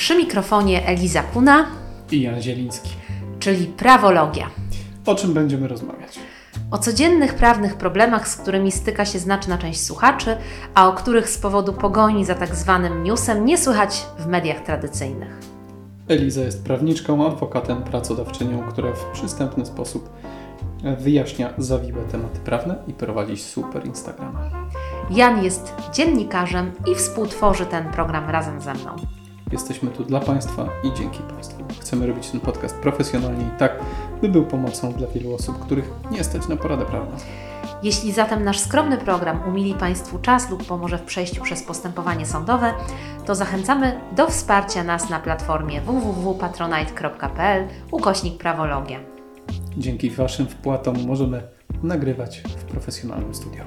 Przy mikrofonie Eliza Kuna i Jan Zieliński. czyli prawologia. O czym będziemy rozmawiać? O codziennych prawnych problemach, z którymi styka się znaczna część słuchaczy, a o których z powodu pogoni za tak zwanym newsem nie słychać w mediach tradycyjnych. Eliza jest prawniczką, adwokatem, pracodawczynią, która w przystępny sposób wyjaśnia zawiłe tematy prawne i prowadzi super Instagrama. Jan jest dziennikarzem i współtworzy ten program razem ze mną. Jesteśmy tu dla Państwa i dzięki Państwu. Chcemy robić ten podcast profesjonalnie i tak, by był pomocą dla wielu osób, których nie stać na poradę prawną. Jeśli zatem nasz skromny program umili Państwu czas lub pomoże w przejściu przez postępowanie sądowe, to zachęcamy do wsparcia nas na platformie www.patronite.pl ukośnik prawologia. Dzięki Waszym wpłatom możemy nagrywać w profesjonalnym studio.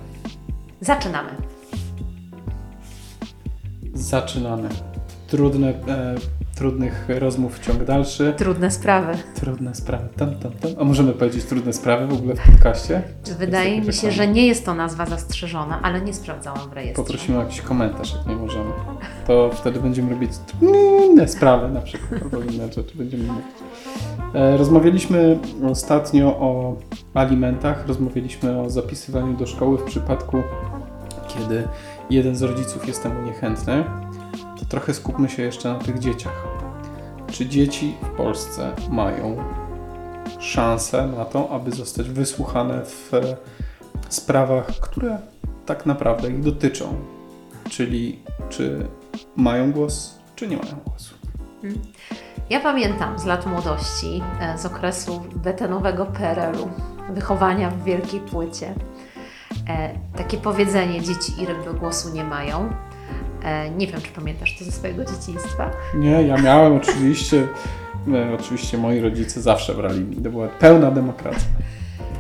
Zaczynamy. Zaczynamy. Trudne, e, trudnych rozmów ciąg dalszy. Trudne sprawy. Trudne sprawy. Tam, tam, tam. A możemy powiedzieć trudne sprawy w ogóle w podcaście? Wydaje mi się, że nie jest to nazwa zastrzeżona, ale nie sprawdzałam w rejestrze. Poprosimy o jakiś komentarz, jak nie możemy. To wtedy będziemy robić inne sprawy na przykład, albo inne rzeczy będziemy mówić. E, Rozmawialiśmy ostatnio o alimentach, rozmawialiśmy o zapisywaniu do szkoły w przypadku, kiedy jeden z rodziców jest temu niechętny. Trochę skupmy się jeszcze na tych dzieciach. Czy dzieci w Polsce mają szansę na to, aby zostać wysłuchane w e, sprawach, które tak naprawdę ich dotyczą? Czyli czy mają głos, czy nie mają głosu? Ja pamiętam z lat młodości, e, z okresu betonowego PRL-u, wychowania w wielkiej płycie, e, takie powiedzenie: dzieci i ryby głosu nie mają. E, Nie wiem, czy pamiętasz to ze swojego dzieciństwa. Nie, ja miałem oczywiście, e, oczywiście moi rodzice zawsze brali, to była pełna demokracja.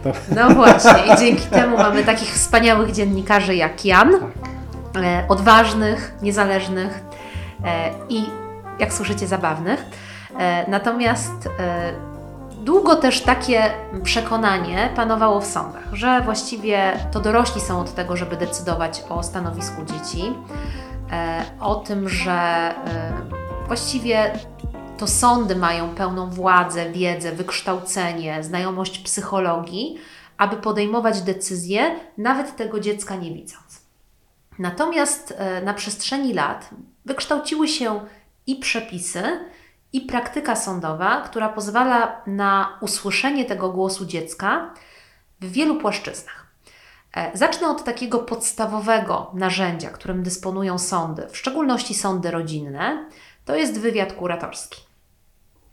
To, No właśnie, i dzięki temu mamy takich wspaniałych dziennikarzy jak Jan, tak. e, odważnych, niezależnych i, jak słyszycie, zabawnych. Natomiast długo też takie przekonanie panowało w sądach, że właściwie to dorośli są od tego, żeby decydować o stanowisku dzieci, o tym, że e, właściwie to sądy mają pełną władzę, wiedzę, wykształcenie, znajomość psychologii, aby podejmować decyzje, nawet tego dziecka nie widząc. Natomiast e, na przestrzeni lat wykształciły się i przepisy, i praktyka sądowa, która pozwala na usłyszenie tego głosu dziecka w wielu płaszczyznach. E, Zacznę od takiego podstawowego narzędzia, którym dysponują sądy, w szczególności sądy rodzinne, to jest wywiad kuratorski.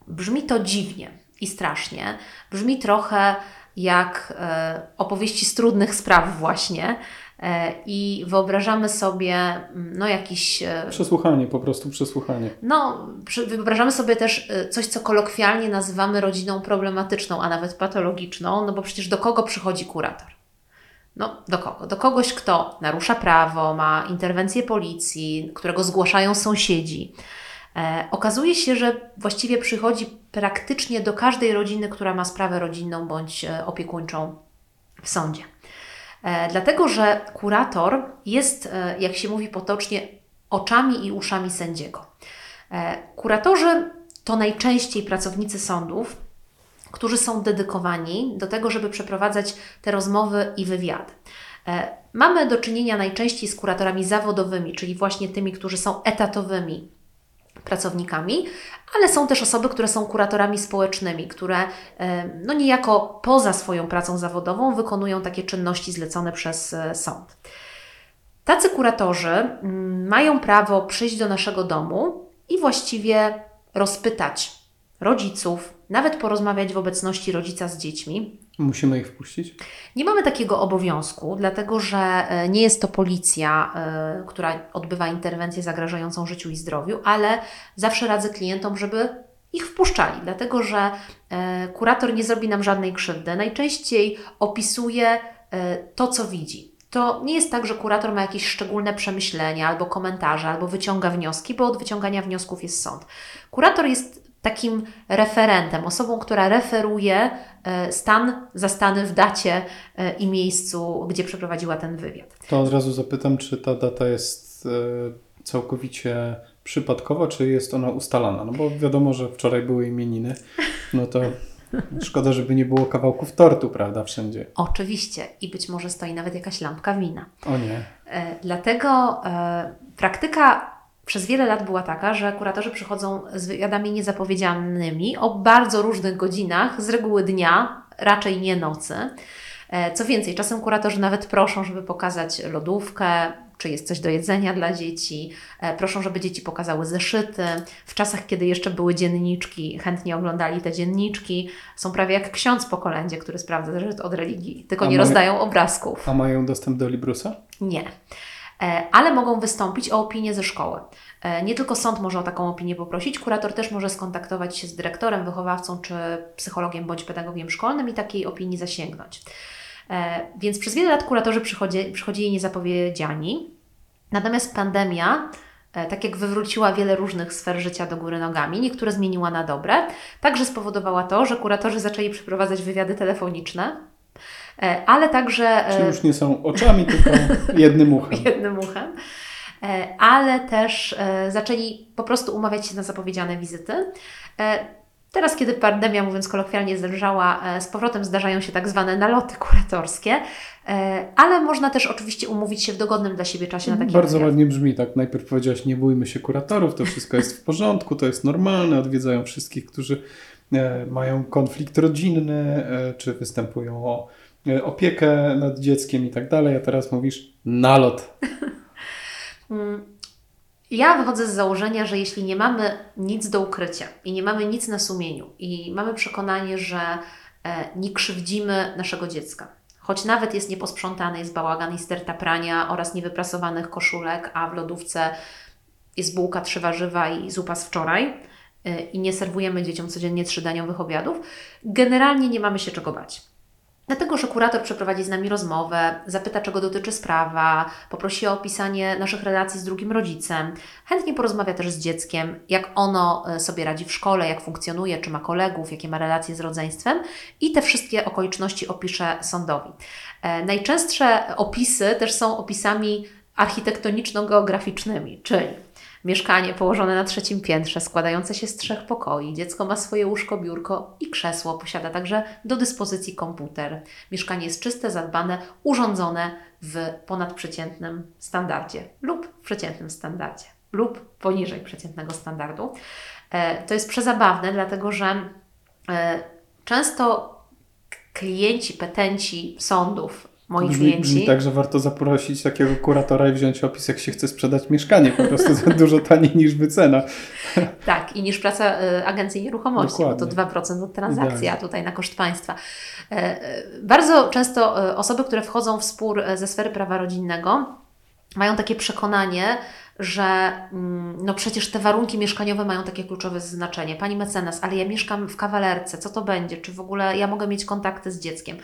Brzmi to dziwnie i strasznie. Brzmi trochę jak e, opowieści z trudnych spraw, właśnie. E, I wyobrażamy sobie mm, no, jakiś. Przesłuchanie, po prostu przesłuchanie. no, wyobrażamy sobie też coś, co kolokwialnie nazywamy rodziną problematyczną, a nawet patologiczną, no bo przecież do kogo przychodzi kurator? No, do kogo? Do kogoś, kto narusza prawo, ma interwencję policji, którego zgłaszają sąsiedzi. E, okazuje się, że właściwie przychodzi praktycznie do każdej rodziny, która ma sprawę rodzinną bądź e, opiekuńczą w sądzie. E, dlatego, że kurator jest, e, jak się mówi potocznie, oczami i uszami sędziego. E, kuratorzy to najczęściej pracownicy sądów, którzy są dedykowani do tego, żeby przeprowadzać te rozmowy i wywiady. E, Mamy do czynienia najczęściej z kuratorami zawodowymi, czyli właśnie tymi, którzy są etatowymi pracownikami, ale są też osoby, które są kuratorami społecznymi, które e, no niejako poza swoją pracą zawodową wykonują takie czynności zlecone przez e, sąd. Tacy kuratorzy mm, mają prawo przyjść do naszego domu i właściwie rozpytać rodziców, nawet porozmawiać w obecności rodzica z dziećmi, Musimy ich wpuścić? nie mamy takiego obowiązku, dlatego że e, nie jest to policja, e, która odbywa interwencję zagrażającą życiu i zdrowiu, ale zawsze radzę klientom, żeby ich wpuszczali, dlatego że e, kurator nie zrobi nam żadnej krzywdy. Najczęściej opisuje to, co widzi. To nie jest tak, że kurator ma jakieś szczególne przemyślenia albo komentarze, albo wyciąga wnioski, bo od wyciągania wniosków jest sąd. Kurator jest takim referentem, osobą, która referuje e, stan zastany w dacie e, i miejscu, gdzie przeprowadziła ten wywiad. To od razu zapytam, czy ta data jest e, całkowicie przypadkowa, czy jest ona ustalana? No bo wiadomo, że wczoraj były imieniny, no to szkoda, żeby nie było kawałków tortu, prawda, wszędzie. Oczywiście. I być może stoi nawet jakaś lampka wina. O nie. Dlatego e, praktyka przez wiele lat była taka, że kuratorzy przychodzą z wywiadami niezapowiedzianymi o bardzo różnych godzinach, z reguły dnia, raczej nie nocy. E, Co więcej, czasem kuratorzy nawet proszą, żeby pokazać lodówkę, czy jest coś do jedzenia dla dzieci. E, Proszą, żeby dzieci pokazały zeszyty. W czasach, kiedy jeszcze były dzienniczki, chętnie oglądali te dzienniczki. Są prawie jak ksiądz po kolędzie, który sprawdza zeszyt od religii, tylko A nie moje- rozdają obrazków. A mają dostęp do Librusa? Nie. E, Ale mogą wystąpić o opinię ze szkoły. E, Nie tylko sąd może o taką opinię poprosić, kurator też może skontaktować się z dyrektorem, wychowawcą czy psychologiem bądź pedagogiem szkolnym i takiej opinii zasięgnąć. E, Więc przez wiele lat kuratorzy przychodzi, przychodzili niezapowiedziani. Natomiast pandemia, tak jak wywróciła wiele różnych sfer życia do góry nogami, niektóre zmieniła na dobre, także spowodowała to, że kuratorzy zaczęli przeprowadzać wywiady telefoniczne, ale także. e, Czy już nie są oczami, tylko jednym uchem? jednym uchem. E, Ale też e, zaczęli po prostu umawiać się na zapowiedziane wizyty. E, Teraz, kiedy pandemia, mówiąc kolokwialnie, zelżała, e, z powrotem zdarzają się tak zwane naloty kuratorskie, e, ale można też oczywiście umówić się w dogodnym dla siebie czasie na taki Bardzo wywiad. ładnie brzmi, tak najpierw powiedziałaś, nie bójmy się kuratorów, to wszystko jest w porządku, to jest normalne, odwiedzają wszystkich, którzy e, mają konflikt rodzinny, e, czy występują o e, opiekę nad dzieckiem i tak dalej, a teraz mówisz nalot. Mm, Ja wychodzę z założenia, że jeśli nie mamy nic do ukrycia i nie mamy nic na sumieniu i mamy przekonanie, że e, nie krzywdzimy naszego dziecka, choć nawet jest nieposprzątany, jest bałagan i sterta prania oraz niewyprasowanych koszulek, a w lodówce jest bułka, trzy warzywa i zupa z wczoraj e, i nie serwujemy dzieciom codziennie trzydaniowych obiadów, generalnie nie mamy się czego bać. Dlatego, że kurator przeprowadzi z nami rozmowę, zapyta, czego dotyczy sprawa, poprosi o opisanie naszych relacji z drugim rodzicem, chętnie porozmawia też z dzieckiem, jak ono e, sobie radzi w szkole, jak funkcjonuje, czy ma kolegów, jakie ma relacje z rodzeństwem i te wszystkie okoliczności opisze sądowi. E, Najczęstsze opisy też są opisami architektoniczno-geograficznymi, czyli Mieszkanie położone na trzecim piętrze, składające się z trzech pokoi. Dziecko ma swoje łóżko, biurko i krzesło. Posiada także do dyspozycji komputer. Mieszkanie jest czyste, zadbane, urządzone w ponadprzeciętnym standardzie lub w przeciętnym standardzie lub poniżej przeciętnego standardu. E, To jest przezabawne, dlatego że e, często klienci, petenci sądów, moi Brzmi, klienci, brzmi tak, że warto zaprosić takiego kuratora i wziąć opis, jak się chce sprzedać mieszkanie, po prostu za dużo taniej niż wycena. Tak, i niż praca y, agencji nieruchomości, bo to Dokładnie. 2% od transakcji, a tutaj na koszt państwa. E, e, Bardzo często e, osoby, które wchodzą w spór e, ze sfery prawa rodzinnego, mają takie przekonanie, że mm, no przecież te warunki mieszkaniowe mają takie kluczowe znaczenie. Pani mecenas, ale ja mieszkam w kawalerce, co to będzie? Czy w ogóle ja mogę mieć kontakty z dzieckiem?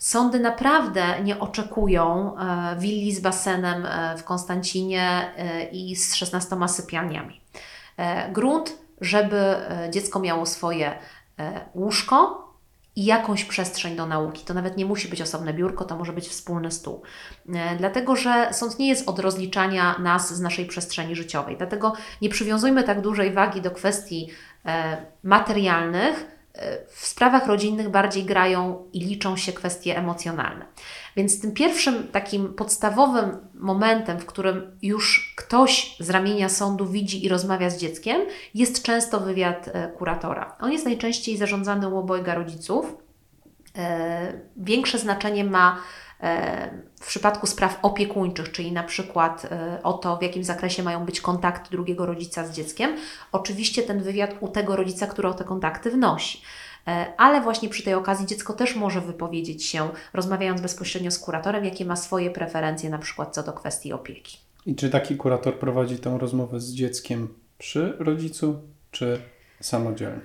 Sądy naprawdę nie oczekują e, willi z basenem e, w Konstancinie e, i z 16 sypialniami. Grunt, żeby dziecko miało swoje łóżko i jakąś przestrzeń do nauki. To nawet nie musi być osobne biurko, to może być wspólny stół. Dlatego, że sąd nie jest od rozliczania nas z naszej przestrzeni życiowej. Dlatego nie przywiązujmy tak dużej wagi do kwestii materialnych. W sprawach rodzinnych bardziej grają i liczą się kwestie emocjonalne. Więc tym pierwszym takim podstawowym momentem, w którym już ktoś z ramienia sądu widzi i rozmawia z dzieckiem, jest często wywiad e, kuratora. On jest najczęściej zarządzany u obojga rodziców. E, Większe znaczenie ma w przypadku spraw opiekuńczych, czyli na przykład e, o to, w jakim zakresie mają być kontakty drugiego rodzica z dzieckiem. Oczywiście ten wywiad u tego rodzica, który o te kontakty wnosi. E, Ale właśnie przy tej okazji dziecko też może wypowiedzieć się, rozmawiając bezpośrednio z kuratorem, jakie ma swoje preferencje, na przykład co do kwestii opieki. I czy taki kurator prowadzi tę rozmowę z dzieckiem przy rodzicu, czy samodzielnie?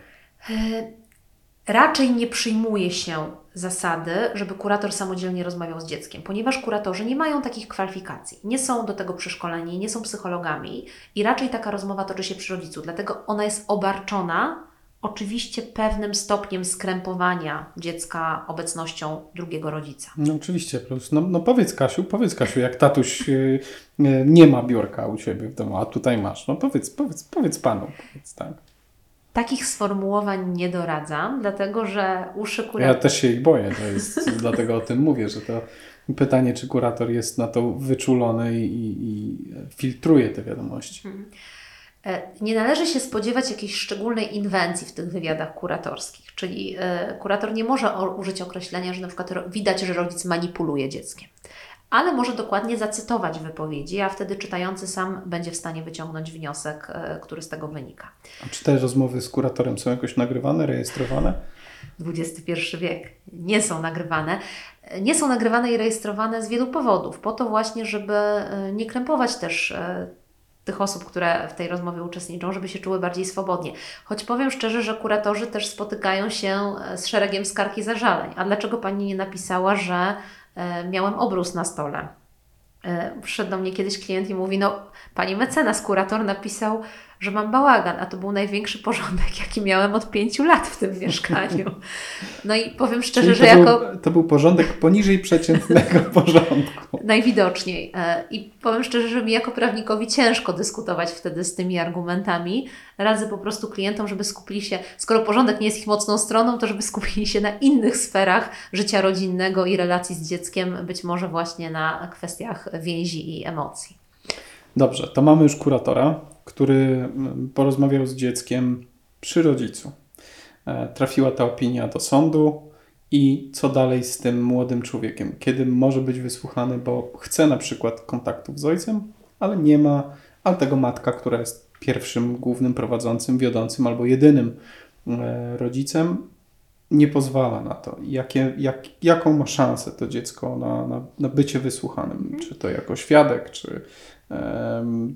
Raczej nie przyjmuje się zasady, żeby kurator samodzielnie rozmawiał z dzieckiem, ponieważ kuratorzy nie mają takich kwalifikacji, nie są do tego przeszkoleni, nie są psychologami i raczej taka rozmowa toczy się przy rodzicu, dlatego ona jest obarczona oczywiście pewnym stopniem skrępowania dziecka obecnością drugiego rodzica. No oczywiście, plus, no, no powiedz Kasiu, powiedz Kasiu, jak tatuś yy, nie ma biurka u Ciebie w domu, a tutaj masz, no powiedz, powiedz, powiedz Panu, powiedz tak. Takich sformułowań nie doradzam, dlatego że uszy Ja kuratora... też się ich boję, to jest, dlatego o tym mówię, że to pytanie, czy kurator jest na to wyczulony i, i, i filtruje te wiadomości. E, Nie należy się spodziewać jakiejś szczególnej inwencji w tych wywiadach kuratorskich, czyli e, kurator nie może użyć określenia, że na przykład widać, że rodzic manipuluje dzieckiem, ale może dokładnie zacytować wypowiedzi, a wtedy czytający sam będzie w stanie wyciągnąć wniosek, e, który z tego wynika. A czy te rozmowy z kuratorem są jakoś nagrywane, rejestrowane? XXI wiek nie są nagrywane. Nie są nagrywane i rejestrowane z wielu powodów, po to właśnie, żeby e, nie krępować też e, tych osób, które w tej rozmowie uczestniczą, żeby się czuły bardziej swobodnie. Choć powiem szczerze, że kuratorzy też spotykają się z szeregiem skarg i zażaleń. A dlaczego Pani nie napisała, że miałem obrus na stole? E, Przyszedł do mnie kiedyś klient i mówi, no Pani mecenas, kurator napisał, że mam bałagan, a to był największy porządek, jaki miałem od pięciu lat w tym mieszkaniu. No i powiem szczerze, Czyli że to, jako był, to był porządek poniżej przeciętnego porządku. najwidoczniej. E, I powiem szczerze, że mi jako prawnikowi ciężko dyskutować wtedy z tymi argumentami. Radzę po prostu klientom, żeby skupili się, skoro porządek nie jest ich mocną stroną, to żeby skupili się na innych sferach życia rodzinnego i relacji z dzieckiem, być może właśnie na kwestiach więzi i emocji. Dobrze, to mamy już kuratora, który mm, porozmawiał z dzieckiem przy rodzicu. E, Trafiła ta opinia do sądu i co dalej z tym młodym człowiekiem? Kiedy może być wysłuchany, bo chce na przykład kontaktów z ojcem, ale nie ma, ale tego matka, która jest pierwszym, głównym prowadzącym, wiodącym albo jedynym e, rodzicem, nie pozwala na to. Jakie, jak, jaką ma szansę to dziecko na, na, na bycie wysłuchanym? Czy to jako świadek, czy em,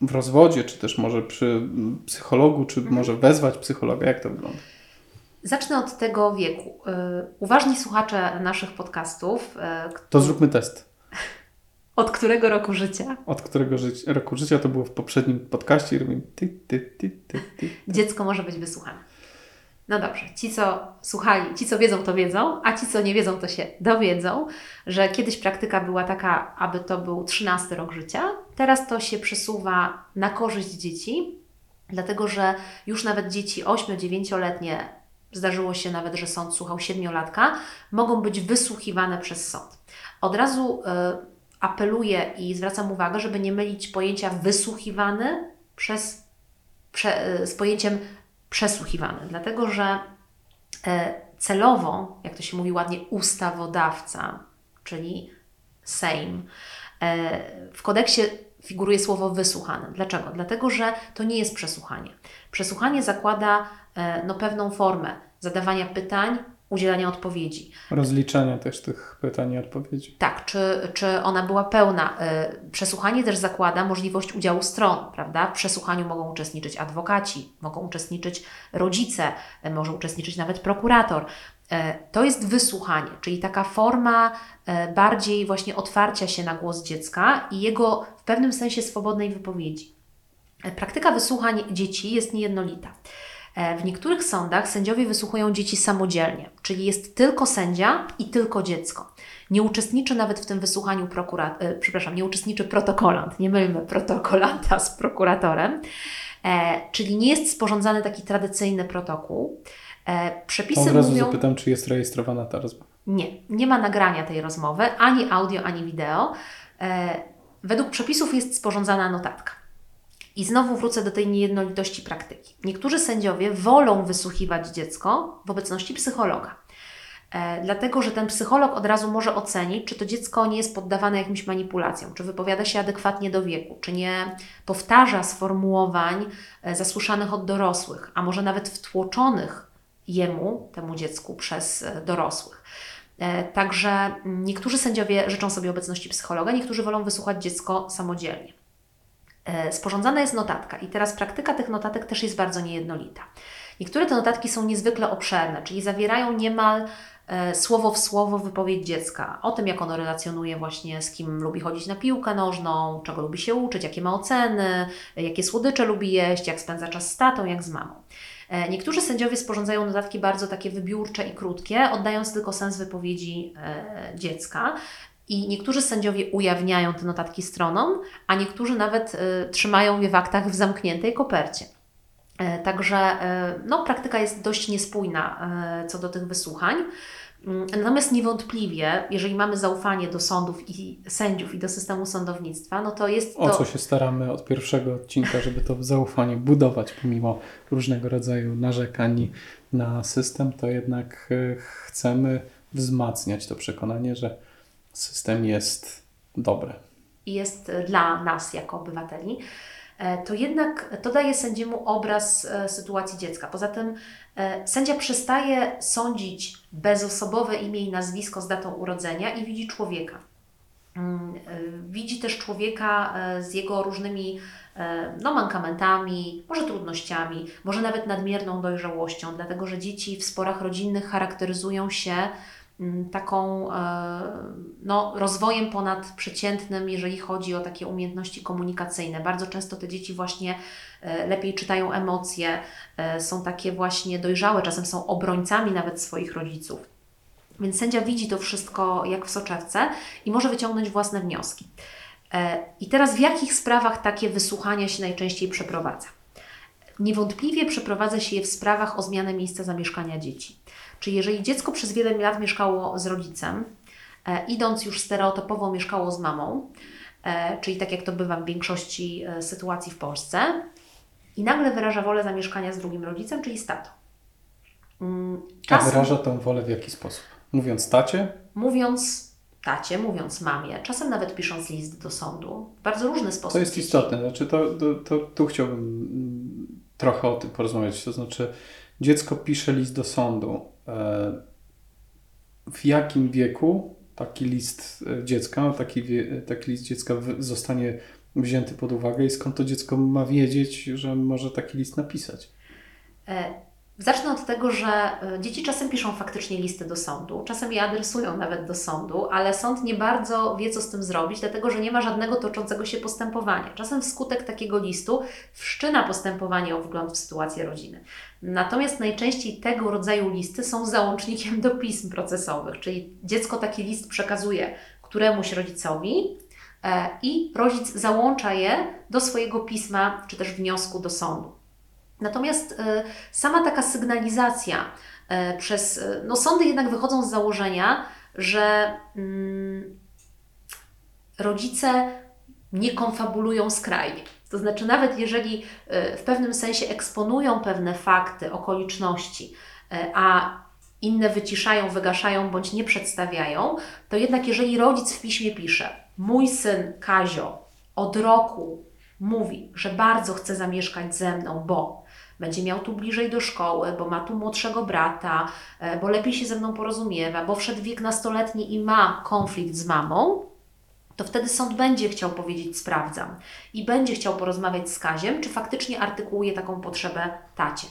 w rozwodzie, czy też może przy psychologu, czy może wezwać psychologa? Jak to wygląda? Zacznę od tego wieku. Y, Uważni słuchacze naszych podcastów, y, To zróbmy test. od którego roku życia Od którego żyć, roku życia to było w poprzednim podcaście i robimy ty, ty, ty, ty, ty. dziecko może być wysłuchane. No dobrze, ci co słuchali, ci co wiedzą, to wiedzą, a ci co nie wiedzą, to się dowiedzą, że kiedyś praktyka była taka, aby to był 13 rok życia. Teraz to się przesuwa na korzyść dzieci, dlatego że już nawet dzieci 8-9-letnie, zdarzyło się nawet, że sąd słuchał 7-latka, mogą być wysłuchiwane przez sąd. Od razu y, apeluję i zwracam uwagę, żeby nie mylić pojęcia wysłuchiwany przez, prze, y, z pojęciem przesłuchiwany, dlatego że e, celowo, jak to się mówi ładnie, ustawodawca, czyli Sejm, e, w kodeksie figuruje słowo wysłuchany. Dlaczego? Dlatego, że to nie jest przesłuchanie. Przesłuchanie zakłada e, no, pewną formę zadawania pytań, udzielania odpowiedzi. Rozliczania też tych pytań i odpowiedzi. Tak, czy, czy ona była pełna? Y, Przesłuchanie też zakłada możliwość udziału stron, prawda? W przesłuchaniu mogą uczestniczyć adwokaci, mogą uczestniczyć rodzice, y, może uczestniczyć nawet prokurator. Y, To jest wysłuchanie, czyli taka forma y, bardziej właśnie otwarcia się na głos dziecka i jego w pewnym sensie swobodnej wypowiedzi. Y, Praktyka wysłuchań dzieci jest niejednolita. E, W niektórych sądach sędziowie wysłuchują dzieci samodzielnie, czyli jest tylko sędzia i tylko dziecko. Nie uczestniczy nawet w tym wysłuchaniu prokurat, e, przepraszam, nie uczestniczy protokolant, nie mylmy protokolanta z prokuratorem, e, czyli nie jest sporządzany taki tradycyjny protokół. E, przepisy od razu mówią... zapytam, czy jest rejestrowana ta rozmowa. Nie, nie ma nagrania tej rozmowy, ani audio, ani wideo. E, według przepisów jest sporządzana notatka. I znowu wrócę do tej niejednolitości praktyki. Niektórzy sędziowie wolą wysłuchiwać dziecko w obecności psychologa. E, dlatego, że ten psycholog od razu może ocenić, czy to dziecko nie jest poddawane jakimś manipulacjom, czy wypowiada się adekwatnie do wieku, czy nie powtarza sformułowań zasłyszanych od dorosłych, a może nawet wtłoczonych jemu, temu dziecku, przez e, dorosłych. E, Także niektórzy sędziowie życzą sobie obecności psychologa, niektórzy wolą wysłuchać dziecko samodzielnie. E, Sporządzana jest notatka i teraz praktyka tych notatek też jest bardzo niejednolita. Niektóre te notatki są niezwykle obszerne, czyli zawierają niemal słowo w słowo wypowiedź dziecka o tym, jak ono relacjonuje właśnie z kim lubi chodzić na piłkę nożną, czego lubi się uczyć, jakie ma oceny, jakie słodycze lubi jeść, jak spędza czas z tatą, jak z mamą. E, niektórzy sędziowie sporządzają notatki bardzo takie wybiórcze i krótkie, oddając tylko sens wypowiedzi e, dziecka. I niektórzy sędziowie ujawniają te notatki stronom, a niektórzy nawet y, trzymają je w aktach w zamkniętej kopercie. E, także e, no, praktyka jest dość niespójna e, co do tych wysłuchań. Mm, natomiast niewątpliwie, jeżeli mamy zaufanie do sądów i sędziów i do systemu sądownictwa, no to jest to... O co się staramy od pierwszego odcinka, żeby to zaufanie budować, pomimo różnego rodzaju narzekań na system, to jednak chcemy wzmacniać to przekonanie, że system jest dobry. I jest dla nas jako obywateli. E, to jednak to daje sędziemu obraz e, sytuacji dziecka. Poza tym e, sędzia przestaje sądzić bezosobowe imię i nazwisko z datą urodzenia i widzi człowieka. Mm, widzi też człowieka z jego różnymi no, mankamentami, może trudnościami, może nawet nadmierną dojrzałością, dlatego że dzieci w sporach rodzinnych charakteryzują się taką e, no, rozwojem ponadprzeciętnym, jeżeli chodzi o takie umiejętności komunikacyjne. Bardzo często te dzieci właśnie e, lepiej czytają emocje, e, są takie właśnie dojrzałe, czasem są obrońcami nawet swoich rodziców. Więc sędzia widzi to wszystko jak w soczewce i może wyciągnąć własne wnioski. I teraz w jakich sprawach takie wysłuchania się najczęściej przeprowadza? Niewątpliwie przeprowadza się je w sprawach o zmianę miejsca zamieszkania dzieci. Czyli jeżeli dziecko przez wiele lat mieszkało z rodzicem, e, idąc już stereotypowo mieszkało z mamą, e, czyli tak jak to bywa w większości e, sytuacji w Polsce, i nagle wyraża wolę zamieszkania z drugim rodzicem, czyli z tatą. Mm, czasem, A wyraża tę wolę w jaki sposób? Mówiąc tacie? Mówiąc tacie, mówiąc mamie, czasem nawet pisząc list do sądu. W bardzo różny sposób. To jest dzieci. istotne. Znaczy to, to, to, tu chciałbym mm, trochę o tym porozmawiać. To znaczy dziecko pisze list do sądu w jakim wieku taki list e, dziecka, taki, taki list dziecka zostanie wzięty pod uwagę i skąd to dziecko ma wiedzieć, że może taki list napisać? Zacznę od tego, że e, dzieci czasem piszą faktycznie listy do sądu, czasem je adresują nawet do sądu, ale sąd nie bardzo wie, co z tym zrobić, dlatego że nie ma żadnego toczącego się postępowania. Czasem wskutek takiego listu wszczyna postępowanie o wgląd w sytuację rodziny. Natomiast najczęściej tego rodzaju listy są załącznikiem do pism procesowych, czyli dziecko taki list przekazuje któremuś rodzicowi e, i rodzic załącza je do swojego pisma czy też wniosku do sądu. Natomiast y, sama taka sygnalizacja y, przez. Y, no, sądy jednak wychodzą z założenia, że mm, rodzice nie konfabulują skrajnie. To znaczy, nawet jeżeli w pewnym sensie eksponują pewne fakty, okoliczności, a inne wyciszają, wygaszają bądź nie przedstawiają, to jednak jeżeli rodzic w piśmie pisze: Mój syn Kazio od roku mówi, że bardzo chce zamieszkać ze mną, bo będzie miał tu bliżej do szkoły, bo ma tu młodszego brata, e, bo lepiej się ze mną porozumiewa, bo wszedł wiek nastoletni i ma konflikt z mamą, to wtedy sąd będzie chciał powiedzieć sprawdzam i będzie chciał porozmawiać z Kaziem, czy faktycznie artykułuje taką potrzebę tacie.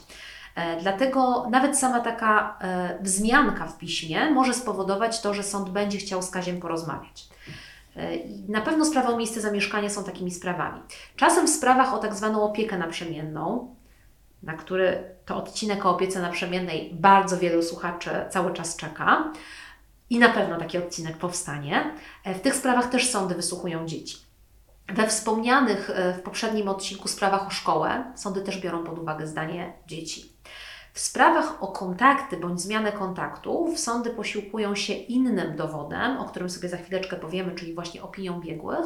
E, dlatego nawet sama taka e, wzmianka w piśmie może spowodować to, że sąd będzie chciał z Kaziem porozmawiać. Na pewno sprawa o miejsce zamieszkania są takimi sprawami. Czasem w sprawach o tak zwaną opiekę naprzemienną, na który to odcinek o opiece naprzemiennej bardzo wielu słuchaczy cały czas czeka. I na pewno taki odcinek powstanie. E, w tych sprawach też sądy wysłuchują dzieci. We wspomnianych e, w poprzednim odcinku sprawach o szkołę sądy też biorą pod uwagę zdanie dzieci. W sprawach o kontakty bądź zmianę kontaktów sądy posiłkują się innym dowodem, o którym sobie za chwileczkę powiemy, czyli właśnie opinią biegłych.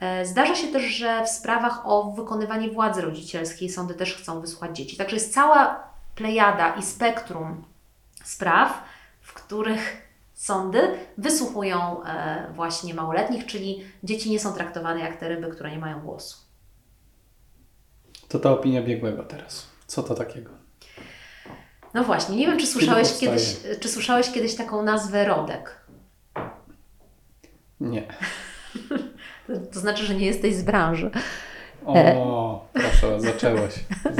E, zdarza się też, że w sprawach o wykonywanie władzy rodzicielskiej sądy też chcą wysłuchać dzieci. Także jest cała plejada i spektrum spraw, w których sądy wysłuchują e, właśnie małoletnich, czyli dzieci nie są traktowane jak te ryby, które nie mają głosu. To ta opinia biegłego teraz. Co to takiego? No właśnie, nie wiem, czy słyszałeś, kiedyś, czy słyszałeś kiedyś taką nazwę rodek. Nie. To znaczy, że nie jesteś z branży. O, proszę, zaczęłaś.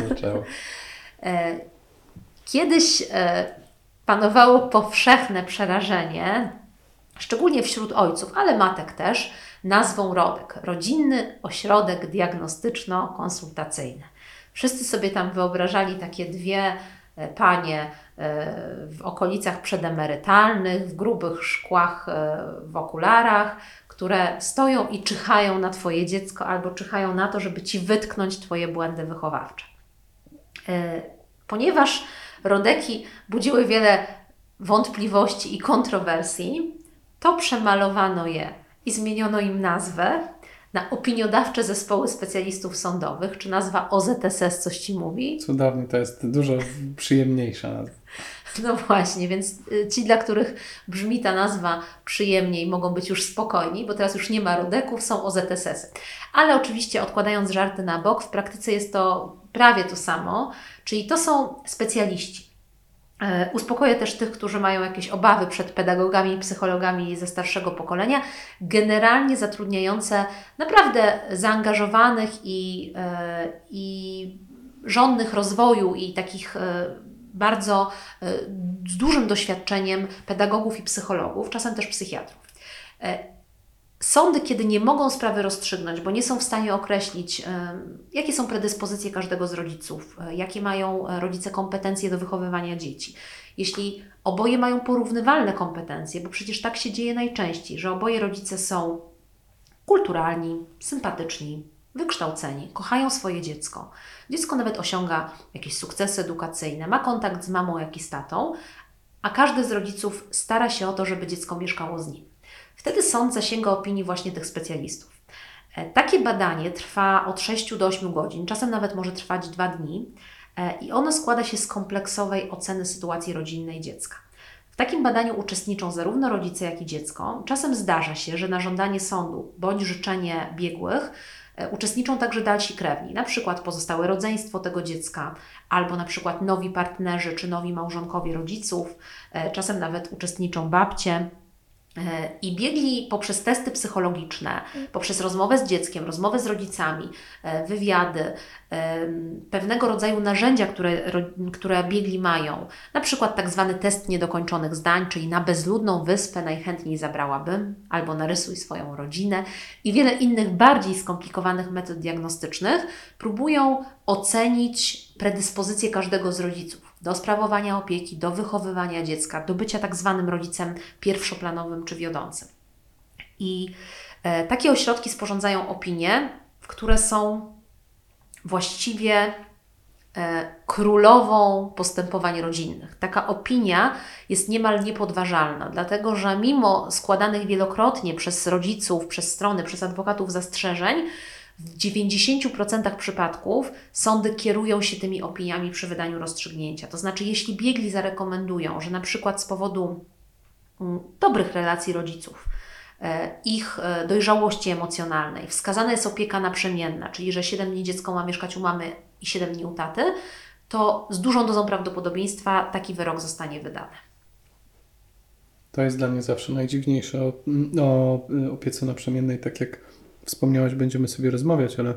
Zaczęło. E, Kiedyś e, panowało powszechne przerażenie, szczególnie wśród ojców, ale matek też, nazwą RODEK Rodzinny Ośrodek Diagnostyczno-Konsultacyjny. Wszyscy sobie tam wyobrażali takie dwie e, panie e, w okolicach przedemerytalnych, w grubych szkłach, e, w okularach, które stoją i czyhają na Twoje dziecko albo czyhają na to, żeby Ci wytknąć Twoje błędy wychowawcze. Ponieważ rodeki budziły wiele wątpliwości i kontrowersji, to przemalowano je i zmieniono im nazwę na opiniodawcze zespoły specjalistów sądowych. Czy nazwa OZSS coś Ci mówi? Cudownie, to jest dużo przyjemniejsza nazwa. No właśnie, więc y, ci, dla których brzmi ta nazwa przyjemniej, mogą być już spokojni, bo teraz już nie ma rodeków, są OZSS. Ale oczywiście, odkładając żarty na bok, w praktyce jest to prawie to samo, czyli to są specjaliści. E, uspokoję też tych, którzy mają jakieś obawy przed pedagogami i psychologami ze starszego pokolenia, generalnie zatrudniające naprawdę zaangażowanych i, e, i żądnych rozwoju i takich e, bardzo z dużym doświadczeniem pedagogów i psychologów, czasem też psychiatrów. Sądy, kiedy nie mogą sprawy rozstrzygnąć, bo nie są w stanie określić, jakie są predyspozycje każdego z rodziców, e, jakie mają e, rodzice kompetencje do wychowywania dzieci. Jeśli oboje mają porównywalne kompetencje, bo przecież tak się dzieje najczęściej, że oboje rodzice są kulturalni, sympatyczni, wykształceni, kochają swoje dziecko. Dziecko nawet osiąga jakieś sukcesy edukacyjne, ma kontakt z mamą, jak i z tatą, a każdy z rodziców stara się o to, żeby dziecko mieszkało z nim. Wtedy sąd zasięga opinii właśnie tych specjalistów. E, takie badanie trwa od 6 do 8 godzin, czasem nawet może trwać 2 dni e, i ono składa się z kompleksowej oceny sytuacji rodzinnej dziecka. W takim badaniu uczestniczą zarówno rodzice, jak i dziecko. Czasem zdarza się, że na żądanie sądu bądź życzenie biegłych uczestniczą także dalsi krewni, na przykład pozostałe rodzeństwo tego dziecka, albo na przykład nowi partnerzy czy nowi małżonkowie rodziców, czasem nawet uczestniczą babcie. E, I biegli poprzez testy psychologiczne, poprzez rozmowę z dzieckiem, rozmowę z rodzicami, e, wywiady, pewnego rodzaju narzędzia, które, które biegli mają, na przykład tak zwany test niedokończonych zdań, czyli na bezludną wyspę najchętniej zabrałabym, albo narysuj swoją rodzinę i wiele innych bardziej skomplikowanych metod diagnostycznych, próbują ocenić predyspozycje każdego z rodziców do sprawowania opieki, do wychowywania dziecka, do bycia tak zwanym rodzicem pierwszoplanowym czy wiodącym. I e, takie ośrodki sporządzają opinie, które są właściwie e, królową postępowań rodzinnych. Taka opinia jest niemal niepodważalna, dlatego że mimo składanych wielokrotnie przez rodziców, przez strony, przez adwokatów zastrzeżeń, w 90% przypadków sądy kierują się tymi opiniami przy wydaniu rozstrzygnięcia. To znaczy, jeśli biegli zarekomendują, że na przykład z powodu mm, dobrych relacji rodziców, e, ich e, dojrzałości emocjonalnej wskazana jest opieka naprzemienna, czyli że 7 dni dziecko ma mieszkać u mamy i 7 dni u taty, to z dużą dozą prawdopodobieństwa taki wyrok zostanie wydany. To jest dla mnie zawsze najdziwniejsze o, o opiece naprzemiennej, tak jak wspomniałaś, będziemy sobie rozmawiać, ale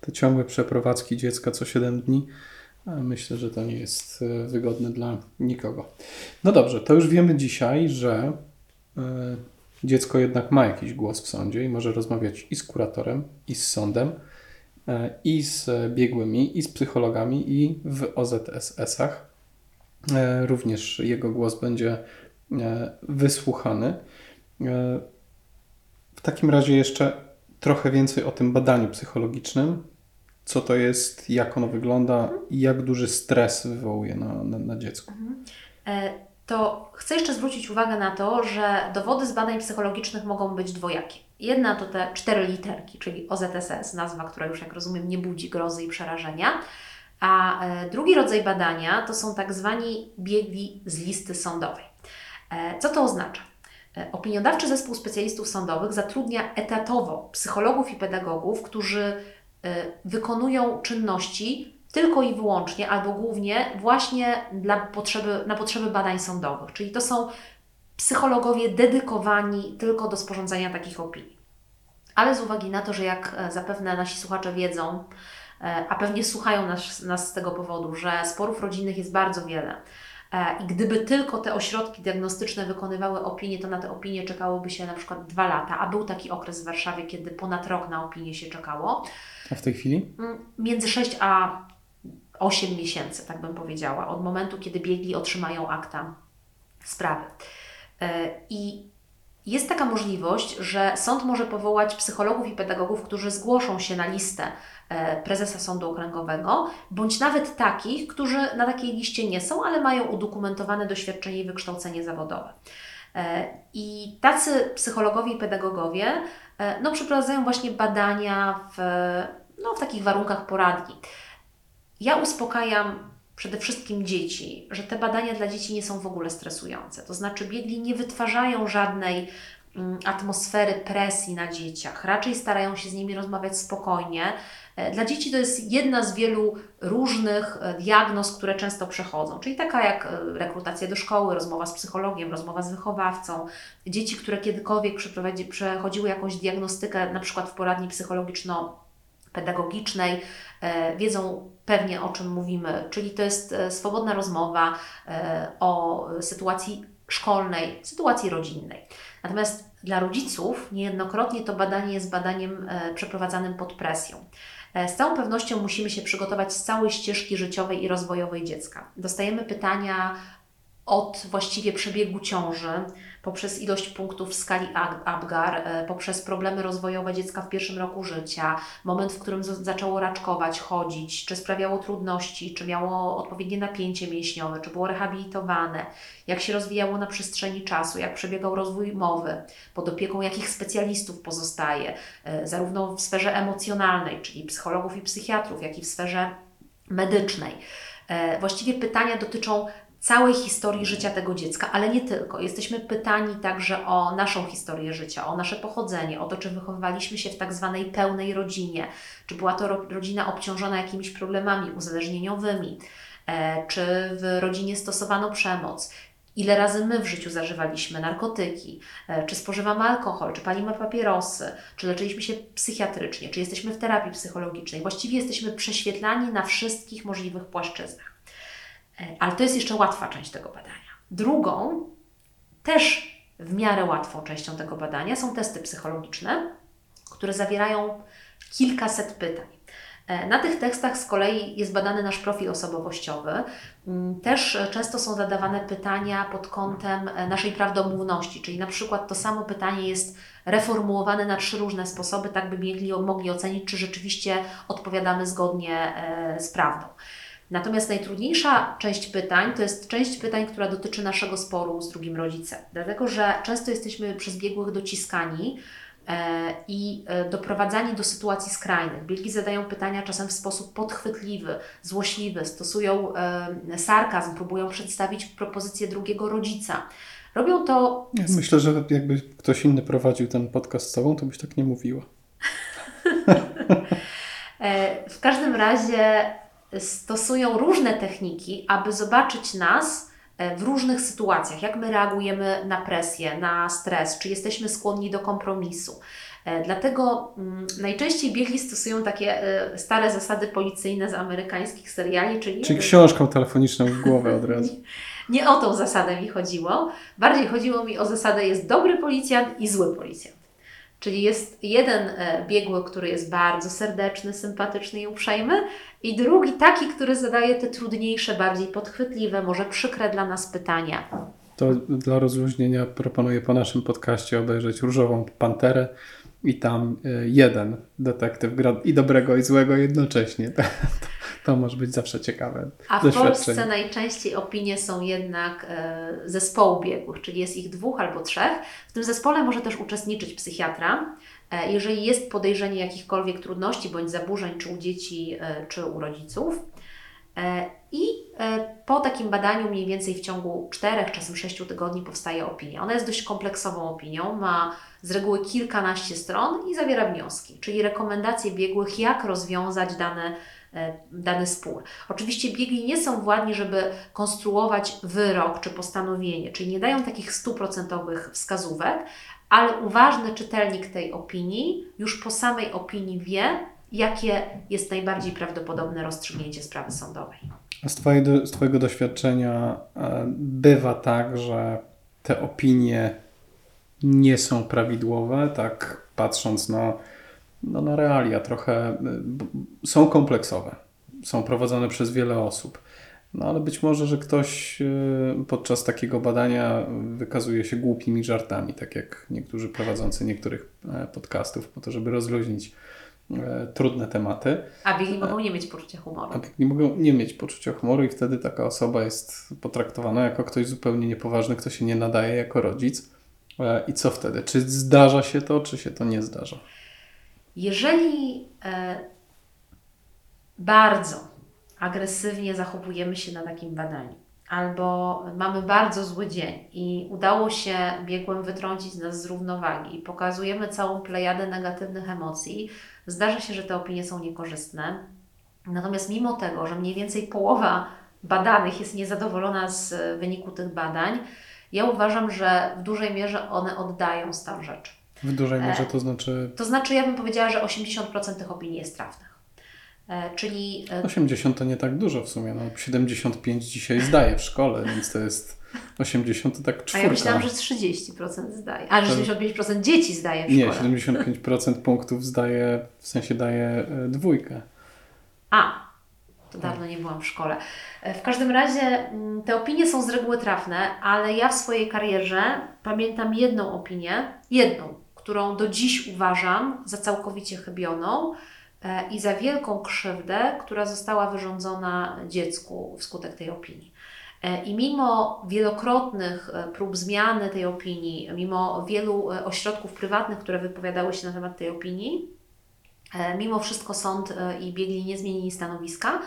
te ciągłe przeprowadzki dziecka co 7 dni, myślę, że to nie jest e, wygodne dla nikogo. No dobrze, to już wiemy dzisiaj, że e, dziecko jednak ma jakiś głos w sądzie i może rozmawiać i z kuratorem, i z sądem, e, i z biegłymi, i z psychologami, i w OZSS-ach. Również jego głos będzie wysłuchany. W takim razie jeszcze trochę więcej o tym badaniu psychologicznym, co to jest, jak ono wygląda i jak duży stres wywołuje na, na, na dziecku. Mhm. E, to chcę jeszcze zwrócić uwagę na to, że dowody z badań psychologicznych mogą być dwojakie. Jedna to te cztery literki, czyli OZSS, nazwa, która już jak rozumiem nie budzi grozy i przerażenia. A e, drugi rodzaj badania to są tak zwani biegli z listy sądowej. E, co to oznacza? E, opiniodawczy zespół specjalistów sądowych zatrudnia etatowo psychologów i pedagogów, którzy e, wykonują czynności tylko i wyłącznie albo głównie właśnie dla potrzeby, na potrzeby badań sądowych. Czyli to są psychologowie dedykowani tylko do sporządzania takich opinii. Ale z uwagi na to, że jak e, zapewne nasi słuchacze wiedzą, a pewnie słuchają nas, nas z tego powodu, że sporów rodzinnych jest bardzo wiele. E, I gdyby tylko te ośrodki diagnostyczne wykonywały opinie, to na te opinie czekałoby się na przykład dwa lata, a był taki okres w Warszawie, kiedy ponad rok na opinię się czekało. A w tej chwili? Mm, Między 6 a 8 miesięcy, tak bym powiedziała, od momentu, kiedy biegli otrzymają akta sprawy. E, I jest taka możliwość, że sąd może powołać psychologów i pedagogów, którzy zgłoszą się na listę e, prezesa Sądu Okręgowego, bądź nawet takich, którzy na takiej liście nie są, ale mają udokumentowane doświadczenie i wykształcenie zawodowe. E, I tacy psychologowie i pedagogowie e, no, przeprowadzają właśnie badania w, no, w takich warunkach poradni. Ja uspokajam przede wszystkim dzieci, że te badania dla dzieci nie są w ogóle stresujące. To znaczy, biegli nie wytwarzają żadnej mm, atmosfery presji na dzieciach, raczej starają się z nimi rozmawiać spokojnie. E, Dla dzieci to jest jedna z wielu różnych e, diagnoz, które często przechodzą, czyli taka jak e, rekrutacja do szkoły, rozmowa z psychologiem, rozmowa z wychowawcą. Dzieci, które kiedykolwiek przechodziły jakąś diagnostykę, na przykład w poradni psychologiczno pedagogicznej, e, wiedzą pewnie o czym mówimy, czyli to jest e, swobodna rozmowa e, o sytuacji szkolnej, sytuacji rodzinnej. Natomiast dla rodziców niejednokrotnie to badanie jest badaniem przeprowadzanym pod presją. Z całą pewnością musimy się przygotować z całej ścieżki życiowej i rozwojowej dziecka. Dostajemy pytania od właściwie przebiegu ciąży, poprzez ilość punktów w skali Apgar, e, poprzez problemy rozwojowe dziecka w pierwszym roku życia, moment, w którym zaczęło raczkować, chodzić, czy sprawiało trudności, czy miało odpowiednie napięcie mięśniowe, czy było rehabilitowane, jak się rozwijało na przestrzeni czasu, jak przebiegał rozwój mowy, pod opieką jakich specjalistów pozostaje, e, zarówno w sferze emocjonalnej, czyli psychologów i psychiatrów, jak i w sferze medycznej. E, Właściwie pytania dotyczą całej historii życia tego dziecka, ale nie tylko. Jesteśmy pytani także o naszą historię życia, o nasze pochodzenie, o to, czy wychowywaliśmy się w tak zwanej pełnej rodzinie, czy była to ro- rodzina obciążona jakimiś problemami uzależnieniowymi, e, czy w rodzinie stosowano przemoc. Ile razy my w życiu zażywaliśmy narkotyki, e, czy spożywamy alkohol, czy palimy papierosy, czy leczyliśmy się psychiatrycznie, czy jesteśmy w terapii psychologicznej. Właściwie jesteśmy prześwietlani na wszystkich możliwych płaszczyznach. E, Ale to jest jeszcze łatwa część tego badania. Drugą, też w miarę łatwą częścią tego badania są testy psychologiczne, które zawierają kilkaset pytań. E, Na tych tekstach z kolei jest badany nasz profil osobowościowy. Mm, Też często są zadawane pytania pod kątem e, naszej prawdomówności, czyli na przykład to samo pytanie jest reformułowane na trzy różne sposoby, tak by mieli, mogli ocenić, czy rzeczywiście odpowiadamy zgodnie z prawdą. Natomiast najtrudniejsza część pytań to jest część pytań, która dotyczy naszego sporu z drugim rodzicem, dlatego że często jesteśmy przez biegłych dociskani e, i e, doprowadzani do sytuacji skrajnych. Biegli zadają pytania czasem w sposób podchwytliwy, złośliwy, stosują e, sarkazm, próbują przedstawić propozycję drugiego rodzica. Robią to Ja myślę, że jakby ktoś inny prowadził ten podcast z tobą, to byś tak nie mówiła. W każdym razie stosują różne techniki, aby zobaczyć nas e, w różnych sytuacjach, jak my reagujemy na presję, na stres, czy jesteśmy skłonni do kompromisu. E, Dlatego mm, najczęściej biegli stosują takie e, stare zasady policyjne z amerykańskich seriali, czyli Czyli książką telefoniczną w głowę od razu. nie o tą zasadę mi chodziło. Bardziej chodziło mi o zasadę jest dobry policjant i zły policjant. Czyli jest jeden e, biegły, który jest bardzo serdeczny, sympatyczny i uprzejmy, i drugi taki, który zadaje te trudniejsze, bardziej podchwytliwe, może przykre dla nas pytania. To dla rozluźnienia proponuję po naszym podcaście obejrzeć Różową Panterę i tam y, jeden detektyw gra i dobrego i złego jednocześnie. To, to może być zawsze ciekawe A w. Polsce najczęściej opinie są jednak e, zespołu biegłych, czyli jest ich dwóch albo trzech. W tym zespole może też uczestniczyć psychiatra. E, jeżeli jest podejrzenie jakichkolwiek trudności bądź zaburzeń, czy u dzieci, e, czy u rodziców. E, I e, po takim badaniu, mniej więcej w ciągu 4, czasem 6 tygodni, powstaje opinia. Ona jest dość kompleksową opinią, ma z reguły kilkanaście stron i zawiera wnioski, czyli rekomendacje biegłych, jak rozwiązać dane, e, dany spór. Oczywiście biegli nie są władni, żeby konstruować wyrok czy postanowienie, czyli nie dają takich stuprocentowych wskazówek, ale uważny czytelnik tej opinii już po samej opinii wie, jakie jest najbardziej prawdopodobne rozstrzygnięcie sprawy sądowej. Z, twojego, z Twojego doświadczenia e, bywa tak, że te opinie nie są prawidłowe, tak patrząc na, no, na realia, trochę b- są kompleksowe, są prowadzone przez wiele osób. No ale być może, że ktoś y, podczas takiego badania wykazuje się głupimi żartami, tak jak niektórzy prowadzący niektórych e, podcastów, po to, żeby rozluźnić e, trudne tematy. A biegli mogą nie mieć poczucia humoru. A nie mogą nie mieć poczucia humoru i wtedy taka osoba jest potraktowana jako ktoś zupełnie niepoważny, kto się nie nadaje jako rodzic. E, I co wtedy? Czy zdarza się to, czy się to nie zdarza? Jeżeli e, bardzo agresywnie zachowujemy się na takim badaniu, albo mamy bardzo zły dzień i udało się biegłym wytrącić nas z równowagi i pokazujemy całą plejadę negatywnych emocji, zdarza się, że te opinie są niekorzystne. Natomiast mimo tego, że mniej więcej połowa badanych jest niezadowolona z e, wyniku tych badań, ja uważam, że w dużej mierze one oddają stan rzeczy. W dużej mierze to znaczy To znaczy, ja bym powiedziała, że 80% tych opinii jest trafnych. E, czyli e, 80 to nie tak dużo w sumie. No, 75 dzisiaj zdaje w szkole, więc to jest 80 to tak a czwórka. ja myślałam, że 30% zdaje. A, że 75% dzieci zdaje w Nie, szkole. 75% punktów zdaje, w sensie daje e, dwójkę. A, to dawno nie byłam w szkole. E, W każdym razie mm, te opinie są z reguły trafne, ale ja w swojej karierze pamiętam jedną opinię, jedną, którą do dziś uważam za całkowicie chybioną e, i za wielką krzywdę, która została wyrządzona dziecku wskutek tej opinii. E, I mimo wielokrotnych e, prób zmiany tej opinii, mimo wielu e, ośrodków prywatnych, które wypowiadały się na temat tej opinii, Mimo wszystko sąd i biegli nie zmienili stanowiska.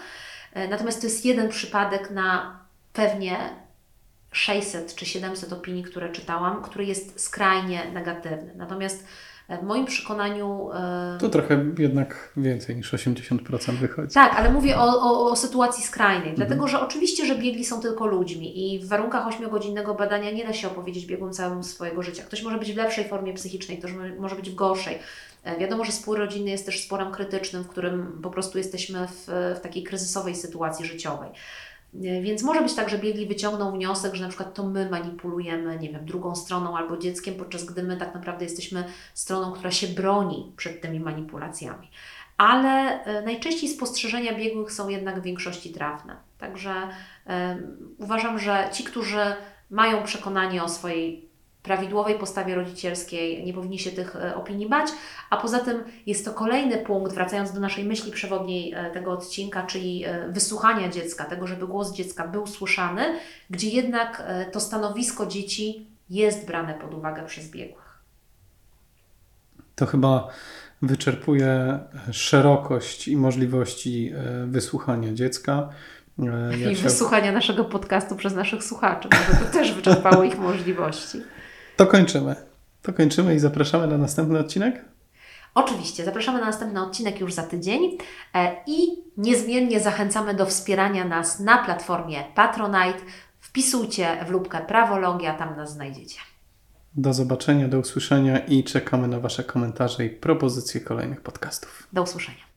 Natomiast to jest jeden przypadek na pewnie 600 czy 700 opinii, które czytałam, który jest skrajnie negatywny. Natomiast w moim przekonaniu. e, To trochę jednak więcej niż 80% wychodzi. tak, ale mówię o, o, o sytuacji skrajnej, dlatego że oczywiście, że biegli są tylko ludźmi i w warunkach 8-godzinnego badania nie da się opowiedzieć biegłym całym swojego życia. Ktoś może być w lepszej formie psychicznej, ktoś mo- może być w gorszej. E, Wiadomo, że spór rodzinny jest też sporem krytycznym, w którym po prostu jesteśmy w, w takiej kryzysowej sytuacji życiowej. E, Więc może być tak, że biegli wyciągną wniosek, że na przykład to my manipulujemy, nie wiem, drugą stroną albo dzieckiem, podczas gdy my tak naprawdę jesteśmy stroną, która się broni przed tymi manipulacjami ale e, najczęściej spostrzeżenia biegłych są jednak w większości trafne. Także em, uważam, że ci, którzy mają przekonanie o swojej prawidłowej postawie rodzicielskiej, nie powinni się tych e, opinii bać, a poza tym jest to kolejny punkt, wracając do naszej myśli przewodniej e, tego odcinka, czyli e, wysłuchania dziecka, tego, żeby głos dziecka był słyszany, gdzie jednak to stanowisko dzieci jest brane pod uwagę przez biegłych. To chyba wyczerpuje szerokość i możliwości wysłuchania dziecka. Ja I wysłuchania naszego podcastu przez naszych słuchaczy, może to też wyczerpało ich możliwości. To kończymy. To kończymy i zapraszamy na następny odcinek. Oczywiście, zapraszamy na następny odcinek już za tydzień e, i niezmiennie zachęcamy do wspierania nas na platformie Patronite. Wpisujcie w lubkę Prawologia, tam nas znajdziecie. Do zobaczenia, do usłyszenia i czekamy na Wasze komentarze i propozycje kolejnych podcastów. Do usłyszenia.